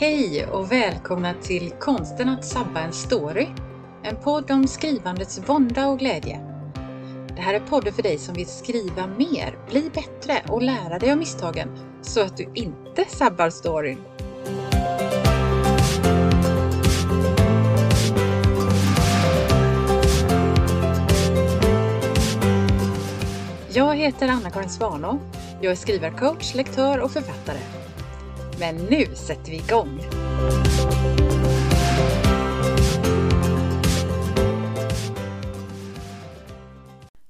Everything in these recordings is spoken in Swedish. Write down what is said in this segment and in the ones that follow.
Hej och välkomna till Konsten att sabba en story. En podd om skrivandets vånda och glädje. Det här är podden för dig som vill skriva mer, bli bättre och lära dig av misstagen så att du inte sabbar storyn. Jag heter Anna-Karin Svanå. Jag är skrivarcoach, lektör och författare. Men nu sätter vi igång!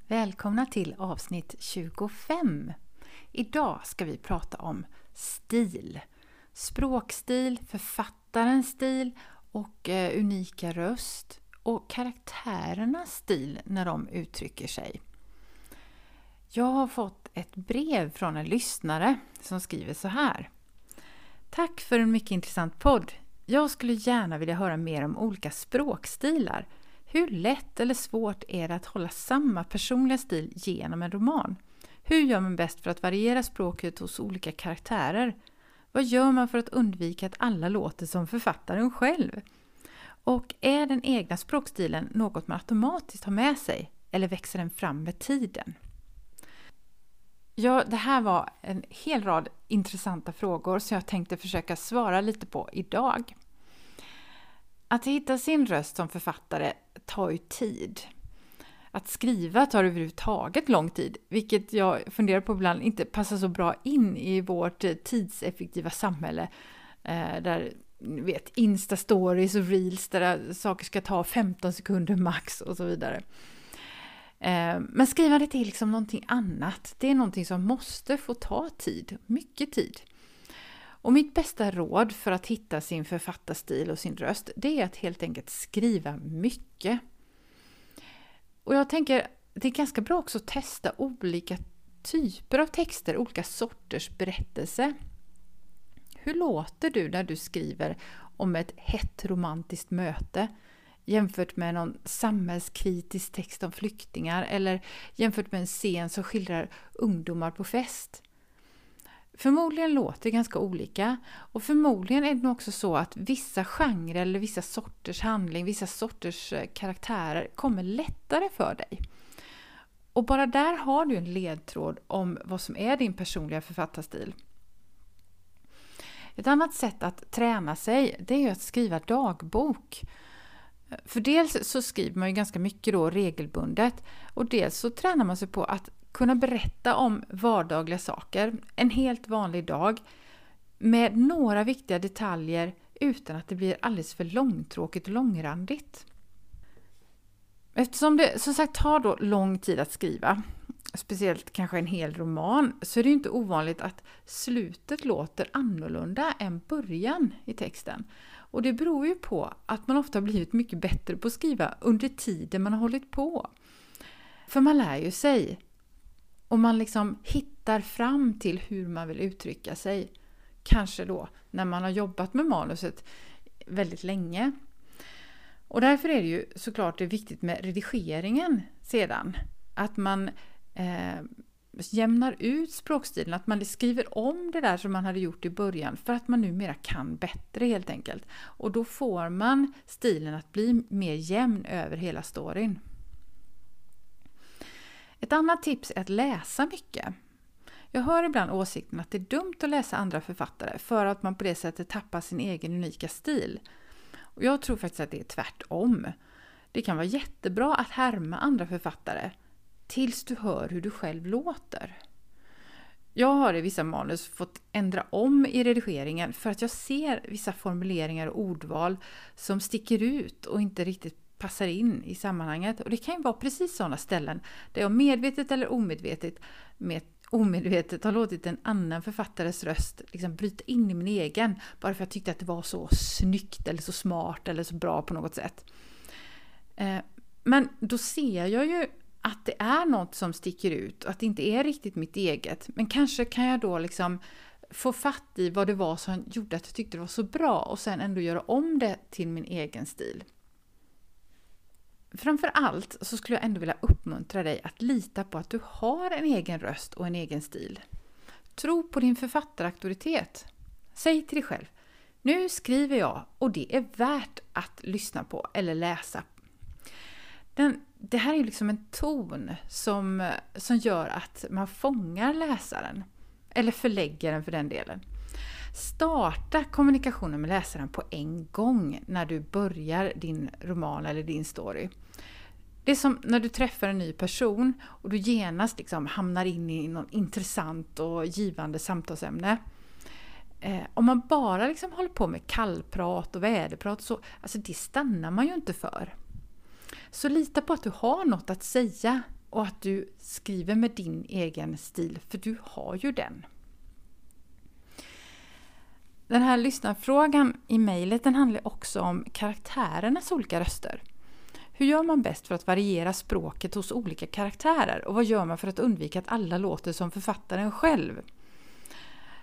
Välkomna till avsnitt 25! Idag ska vi prata om stil. Språkstil, författarens stil och eh, unika röst och karaktärernas stil när de uttrycker sig. Jag har fått ett brev från en lyssnare som skriver så här. Tack för en mycket intressant podd. Jag skulle gärna vilja höra mer om olika språkstilar. Hur lätt eller svårt är det att hålla samma personliga stil genom en roman? Hur gör man bäst för att variera språket hos olika karaktärer? Vad gör man för att undvika att alla låter som författaren själv? Och är den egna språkstilen något man automatiskt har med sig eller växer den fram med tiden? Ja, det här var en hel rad intressanta frågor som jag tänkte försöka svara lite på idag. Att hitta sin röst som författare tar ju tid. Att skriva tar överhuvudtaget lång tid, vilket jag funderar på ibland inte passar så bra in i vårt eh, tidseffektiva samhälle. Eh, där, där vet, Insta-stories och reels där saker ska ta 15 sekunder max och så vidare. Eh, men skrivandet är liksom någonting annat. Det är någonting som måste få ta tid, mycket tid. Och mitt bästa råd för att hitta sin författarstil och sin röst, det är att helt enkelt skriva mycket. Och jag tänker, det är ganska bra också att testa olika typer av texter, olika sorters berättelse. Hur låter du när du skriver om ett hett romantiskt möte? Jämfört med någon samhällskritisk text om flyktingar eller jämfört med en scen som skildrar ungdomar på fest. Förmodligen låter det ganska olika och förmodligen är det nog också så att vissa genrer eller vissa sorters handling, vissa sorters eh, karaktärer kommer lättare för dig. Och bara där har du en ledtråd om vad som är din personliga författarstil. Ett annat sätt att träna sig det är att skriva dagbok. För dels så skriver man ju ganska mycket då regelbundet och dels så tränar man sig på att kunna berätta om vardagliga saker, en helt vanlig dag, med några viktiga detaljer utan att det blir alldeles för långtråkigt och långrandigt. Eftersom det som sagt tar då lång tid att skriva, speciellt kanske en hel roman, så är det ju inte ovanligt att slutet låter annorlunda än början i texten. Och det beror ju på att man ofta blivit mycket bättre på att skriva under tiden man har hållit på. För man lär ju sig. Och man liksom hittar fram till hur man vill uttrycka sig. Kanske då när man har jobbat med manuset väldigt länge. Och därför är det ju såklart det viktigt med redigeringen sedan. Att man eh, jämnar ut språkstilen, att man skriver om det där som man hade gjort i början för att man numera kan bättre helt enkelt. Och då får man stilen att bli mer jämn över hela storyn. Ett annat tips är att läsa mycket. Jag hör ibland åsikten att det är dumt att läsa andra författare för att man på det sättet tappar sin egen unika stil. Och jag tror faktiskt att det är tvärtom. Det kan vara jättebra att härma andra författare tills du hör hur du själv låter. Jag har i vissa manus fått ändra om i redigeringen för att jag ser vissa formuleringar och ordval som sticker ut och inte riktigt passar in i sammanhanget. Och det kan ju vara precis sådana ställen där jag medvetet eller omedvetet, med, omedvetet har låtit en annan författares röst liksom bryta in i min egen bara för att jag tyckte att det var så snyggt eller så smart eller så bra på något sätt. Eh, men då ser jag ju att det är något som sticker ut och att det inte är riktigt mitt eget. Men kanske kan jag då liksom få fatt i vad det var som gjorde att jag tyckte det var så bra och sen ändå göra om det till min egen stil. Framför allt så skulle jag ändå vilja uppmuntra dig att lita på att du har en egen röst och en egen stil. Tro på din författarauktoritet. Säg till dig själv Nu skriver jag och det är värt att lyssna på eller läsa. Den, det här är liksom en ton som, som gör att man fångar läsaren. Eller förläggaren för den delen. Starta kommunikationen med läsaren på en gång när du börjar din roman eller din story. Det är som när du träffar en ny person och du genast liksom hamnar in i något intressant och givande samtalsämne. Eh, om man bara liksom håller på med kallprat och väderprat så alltså det stannar man ju inte för. Så lita på att du har något att säga och att du skriver med din egen stil, för du har ju den. Den här lyssnarfrågan i mejlet handlar också om karaktärernas olika röster. Hur gör man bäst för att variera språket hos olika karaktärer och vad gör man för att undvika att alla låter som författaren själv?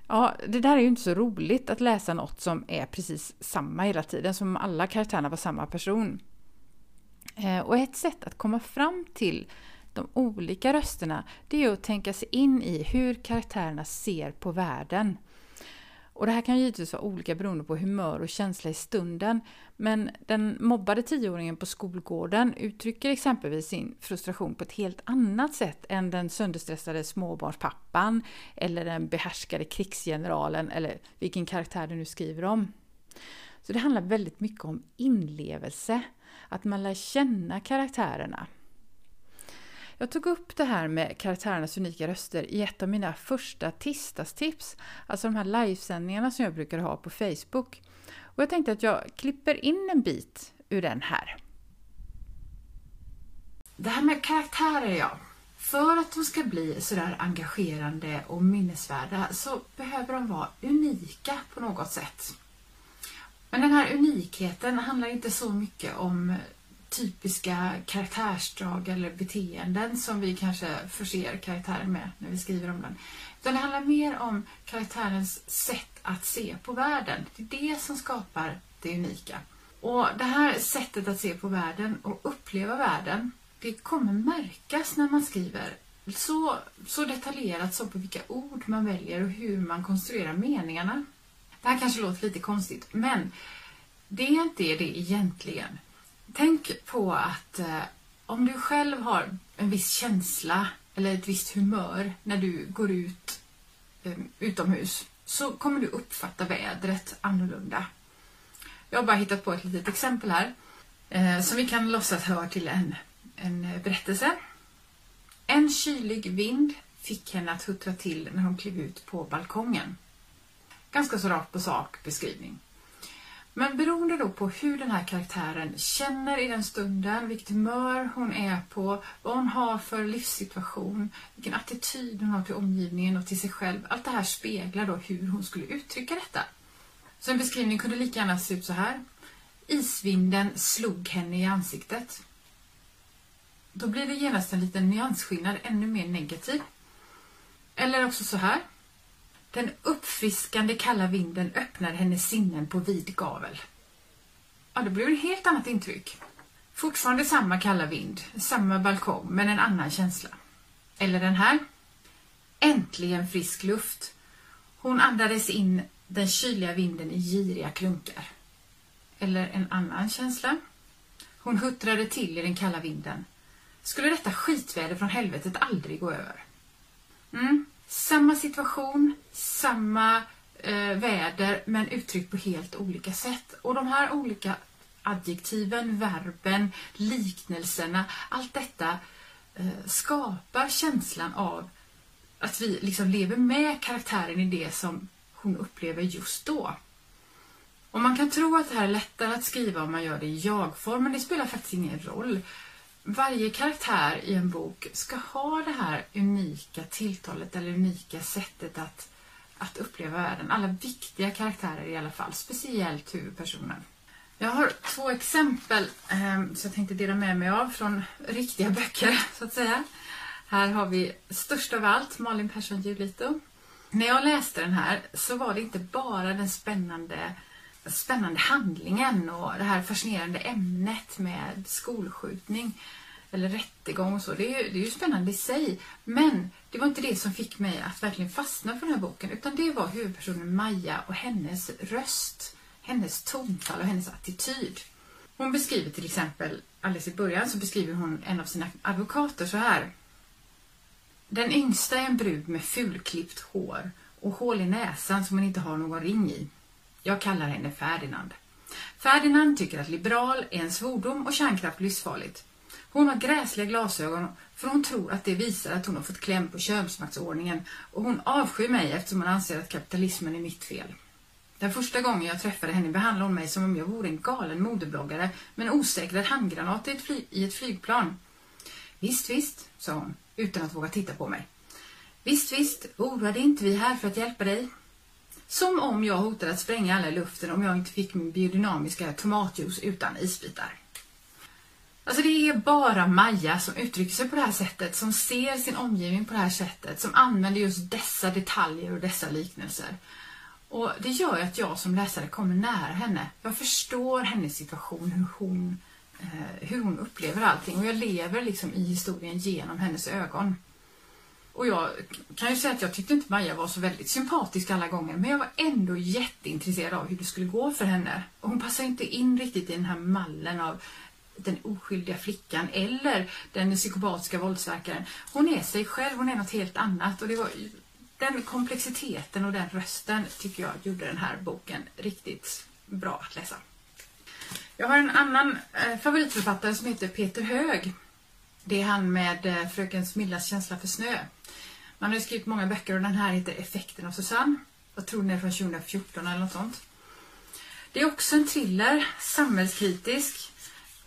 Ja, det där är ju inte så roligt att läsa något som är precis samma hela tiden, som om alla karaktärerna var samma person. Eh, och ett sätt att komma fram till de olika rösterna, det är att tänka sig in i hur karaktärerna ser på världen. Och det här kan givetvis vara olika beroende på humör och känsla i stunden. Men den mobbade tioåringen på skolgården uttrycker exempelvis sin frustration på ett helt annat sätt än den sönderstressade småbarnspappan eller den behärskade krigsgeneralen eller vilken karaktär du nu skriver om. Så det handlar väldigt mycket om inlevelse, att man lär känna karaktärerna. Jag tog upp det här med karaktärernas unika röster i ett av mina första tisdagstips, alltså de här livesändningarna som jag brukar ha på Facebook. Och jag tänkte att jag klipper in en bit ur den här. Det här med karaktärer, ja. För att de ska bli sådär engagerande och minnesvärda så behöver de vara unika på något sätt. Men den här unikheten handlar inte så mycket om typiska karaktärsdrag eller beteenden som vi kanske förser karaktären med när vi skriver om den. Utan det handlar mer om karaktärens sätt att se på världen. Det är det som skapar det unika. Och det här sättet att se på världen och uppleva världen, det kommer märkas när man skriver så, så detaljerat som på vilka ord man väljer och hur man konstruerar meningarna. Det här kanske låter lite konstigt, men det är inte det egentligen. Tänk på att eh, om du själv har en viss känsla eller ett visst humör när du går ut eh, utomhus så kommer du uppfatta vädret annorlunda. Jag har bara hittat på ett litet exempel här eh, som vi kan låtsas hör till en, en berättelse. En kylig vind fick henne att huttra till när hon klev ut på balkongen. Ganska så rakt på sak beskrivning. Men beroende då på hur den här karaktären känner i den stunden, vilket humör hon är på, vad hon har för livssituation, vilken attityd hon har till omgivningen och till sig själv. Allt det här speglar då hur hon skulle uttrycka detta. Så en beskrivning kunde lika gärna se ut så här. Isvinden slog henne i ansiktet. Då blir det genast en liten nyansskillnad, ännu mer negativ. Eller också så här. Den uppfriskande kalla vinden öppnar hennes sinnen på vid gavel. Ja, det blir ett helt annat intryck. Fortfarande samma kalla vind, samma balkong, men en annan känsla. Eller den här. Äntligen frisk luft. Hon andades in den kyliga vinden i giriga klunkar. Eller en annan känsla. Hon huttrade till i den kalla vinden. Skulle detta skitväder från helvetet aldrig gå över? Mm. Samma situation, samma eh, väder men uttryckt på helt olika sätt. Och de här olika adjektiven, verben, liknelserna, allt detta eh, skapar känslan av att vi liksom lever med karaktären i det som hon upplever just då. Och man kan tro att det här är lättare att skriva om man gör det i jag-form, men det spelar faktiskt ingen roll varje karaktär i en bok ska ha det här unika tilltalet eller unika sättet att, att uppleva världen. Alla viktiga karaktärer i alla fall, speciellt huvudpersonen. Jag har två exempel eh, som jag tänkte dela med mig av från riktiga böcker, så att säga. Här har vi störst av allt, Malin Persson Julito. När jag läste den här så var det inte bara den spännande spännande handlingen och det här fascinerande ämnet med skolskjutning eller rättegång och så. Det är, ju, det är ju spännande i sig. Men det var inte det som fick mig att verkligen fastna för den här boken utan det var huvudpersonen Maja och hennes röst hennes tonfall och hennes attityd. Hon beskriver till exempel, alldeles i början så beskriver hon en av sina advokater så här. Den yngsta är en brud med fulklippt hår och hål i näsan som hon inte har någon ring i. Jag kallar henne Ferdinand. Ferdinand tycker att liberal är en svordom och kärnkraft livsfarligt. Hon har gräsliga glasögon för hon tror att det visar att hon har fått kläm på könsmaktsordningen och hon avskyr mig eftersom hon anser att kapitalismen är mitt fel. Den första gången jag träffade henne behandlade hon mig som om jag vore en galen modebloggare med en osäkrad handgranat i ett, fly i ett flygplan. Visst, visst, sa hon utan att våga titta på mig. Visst, visst, oroa dig inte, vi är här för att hjälpa dig. Som om jag hotade att spränga alla i luften om jag inte fick min biodynamiska tomatjuice utan isbitar. Alltså det är bara Maja som uttrycker sig på det här sättet, som ser sin omgivning på det här sättet, som använder just dessa detaljer och dessa liknelser. Och Det gör ju att jag som läsare kommer nära henne. Jag förstår hennes situation, hur hon, eh, hur hon upplever allting och jag lever liksom i historien genom hennes ögon. Och jag kan ju säga att jag tyckte inte Maja var så väldigt sympatisk alla gånger men jag var ändå jätteintresserad av hur det skulle gå för henne. Och hon passar inte in riktigt i den här mallen av den oskyldiga flickan eller den psykopatiska våldsverkaren. Hon är sig själv, hon är något helt annat och det var den komplexiteten och den rösten tycker jag gjorde den här boken riktigt bra att läsa. Jag har en annan eh, favoritförfattare som heter Peter Hög. Det är han med eh, Fröken Smillas känsla för snö. Man har skrivit många böcker och den här heter Effekten av Susanne. Jag tror den är från 2014 eller något sånt. Det är också en thriller, samhällskritisk,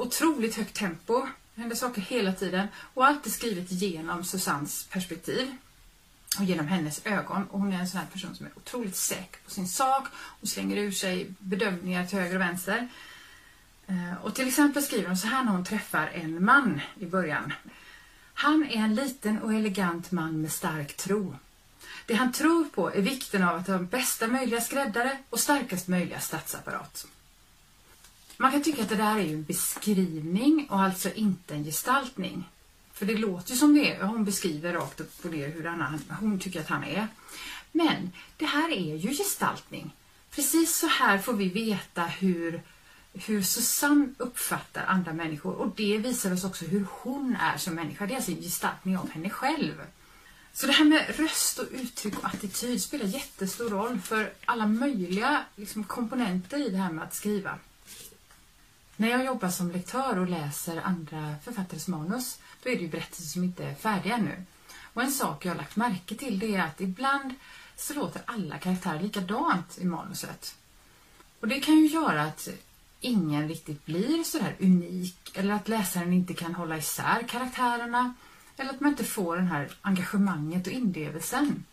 otroligt högt tempo. Det händer saker hela tiden och allt är skrivet genom Susannes perspektiv och genom hennes ögon. Och hon är en sån här person som är otroligt säker på sin sak. Hon slänger ur sig bedömningar till höger och vänster. Eh, och till exempel skriver hon så här när hon träffar en man i början. Han är en liten och elegant man med stark tro. Det han tror på är vikten av att ha bästa möjliga skräddare och starkast möjliga statsapparat. Man kan tycka att det där är en beskrivning och alltså inte en gestaltning. För det låter ju som det är. Hon beskriver rakt upp och ner hur han, hon tycker att han är. Men det här är ju gestaltning. Precis så här får vi veta hur, hur Susanne uppfattar andra människor och det visar oss också hur hon är som människa. Det är alltså en gestaltning av henne själv. Så det här med röst och uttryck och attityd spelar jättestor roll för alla möjliga liksom, komponenter i det här med att skriva. När jag jobbar som lektör och läser andra författares manus då är det ju berättelser som inte är färdiga ännu. Och en sak jag har lagt märke till det är att ibland så låter alla karaktärer likadant i manuset. Och det kan ju göra att ingen riktigt blir sådär unik eller att läsaren inte kan hålla isär karaktärerna eller att man inte får det här engagemanget och inlevelsen.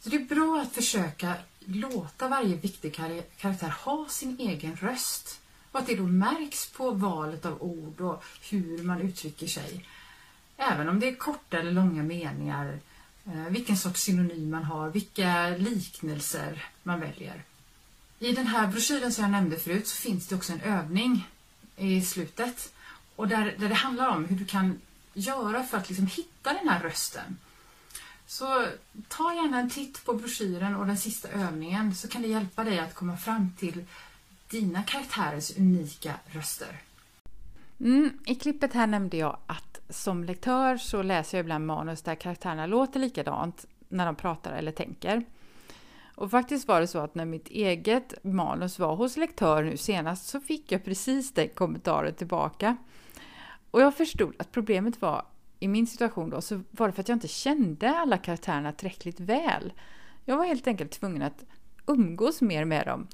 Så det är bra att försöka låta varje viktig karaktär ha sin egen röst och att det då märks på valet av ord och hur man uttrycker sig. Även om det är korta eller långa meningar, eh, vilken sorts synonym man har, vilka liknelser man väljer. I den här broschyren som jag nämnde förut så finns det också en övning i slutet och där, där det handlar om hur du kan göra för att liksom hitta den här rösten. Så ta gärna en titt på broschyren och den sista övningen så kan det hjälpa dig att komma fram till dina karaktärers unika röster. Mm, I klippet här nämnde jag att som lektör så läser jag ibland manus där karaktärerna låter likadant när de pratar eller tänker. Och faktiskt var det så att när mitt eget manus var hos lektör nu senast så fick jag precis den kommentaren tillbaka. Och jag förstod att problemet var, i min situation då, så var det för att jag inte kände alla karaktärerna tillräckligt väl. Jag var helt enkelt tvungen att umgås mer med dem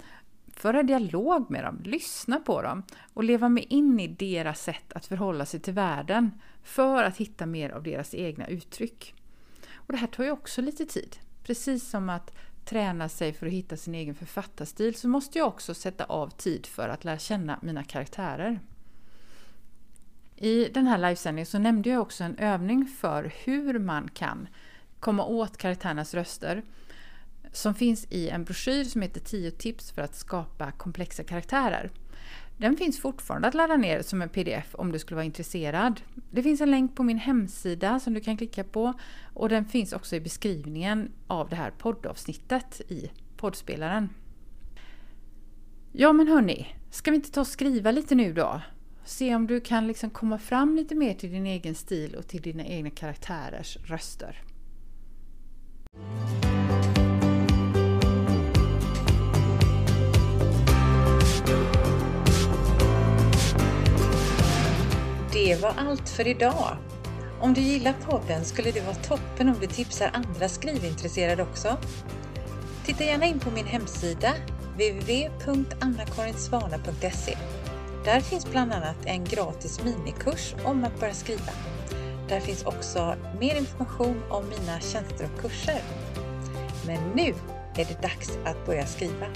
föra dialog med dem, lyssna på dem och leva mig in i deras sätt att förhålla sig till världen för att hitta mer av deras egna uttryck. Och det här tar ju också lite tid. Precis som att träna sig för att hitta sin egen författarstil så måste jag också sätta av tid för att lära känna mina karaktärer. I den här livesändningen så nämnde jag också en övning för hur man kan komma åt karaktärernas röster som finns i en broschyr som heter 10 tips för att skapa komplexa karaktärer. Den finns fortfarande att ladda ner som en pdf om du skulle vara intresserad. Det finns en länk på min hemsida som du kan klicka på och den finns också i beskrivningen av det här poddavsnittet i poddspelaren. Ja men hörni, ska vi inte ta och skriva lite nu då? Se om du kan liksom komma fram lite mer till din egen stil och till dina egna karaktärers röster. Det var allt för idag. Om du gillar podden skulle det vara toppen om du tipsar andra skrivintresserade också. Titta gärna in på min hemsida www.annakarinsvana.se. Där finns bland annat en gratis minikurs om att börja skriva. Där finns också mer information om mina tjänster och kurser. Men nu är det dags att börja skriva.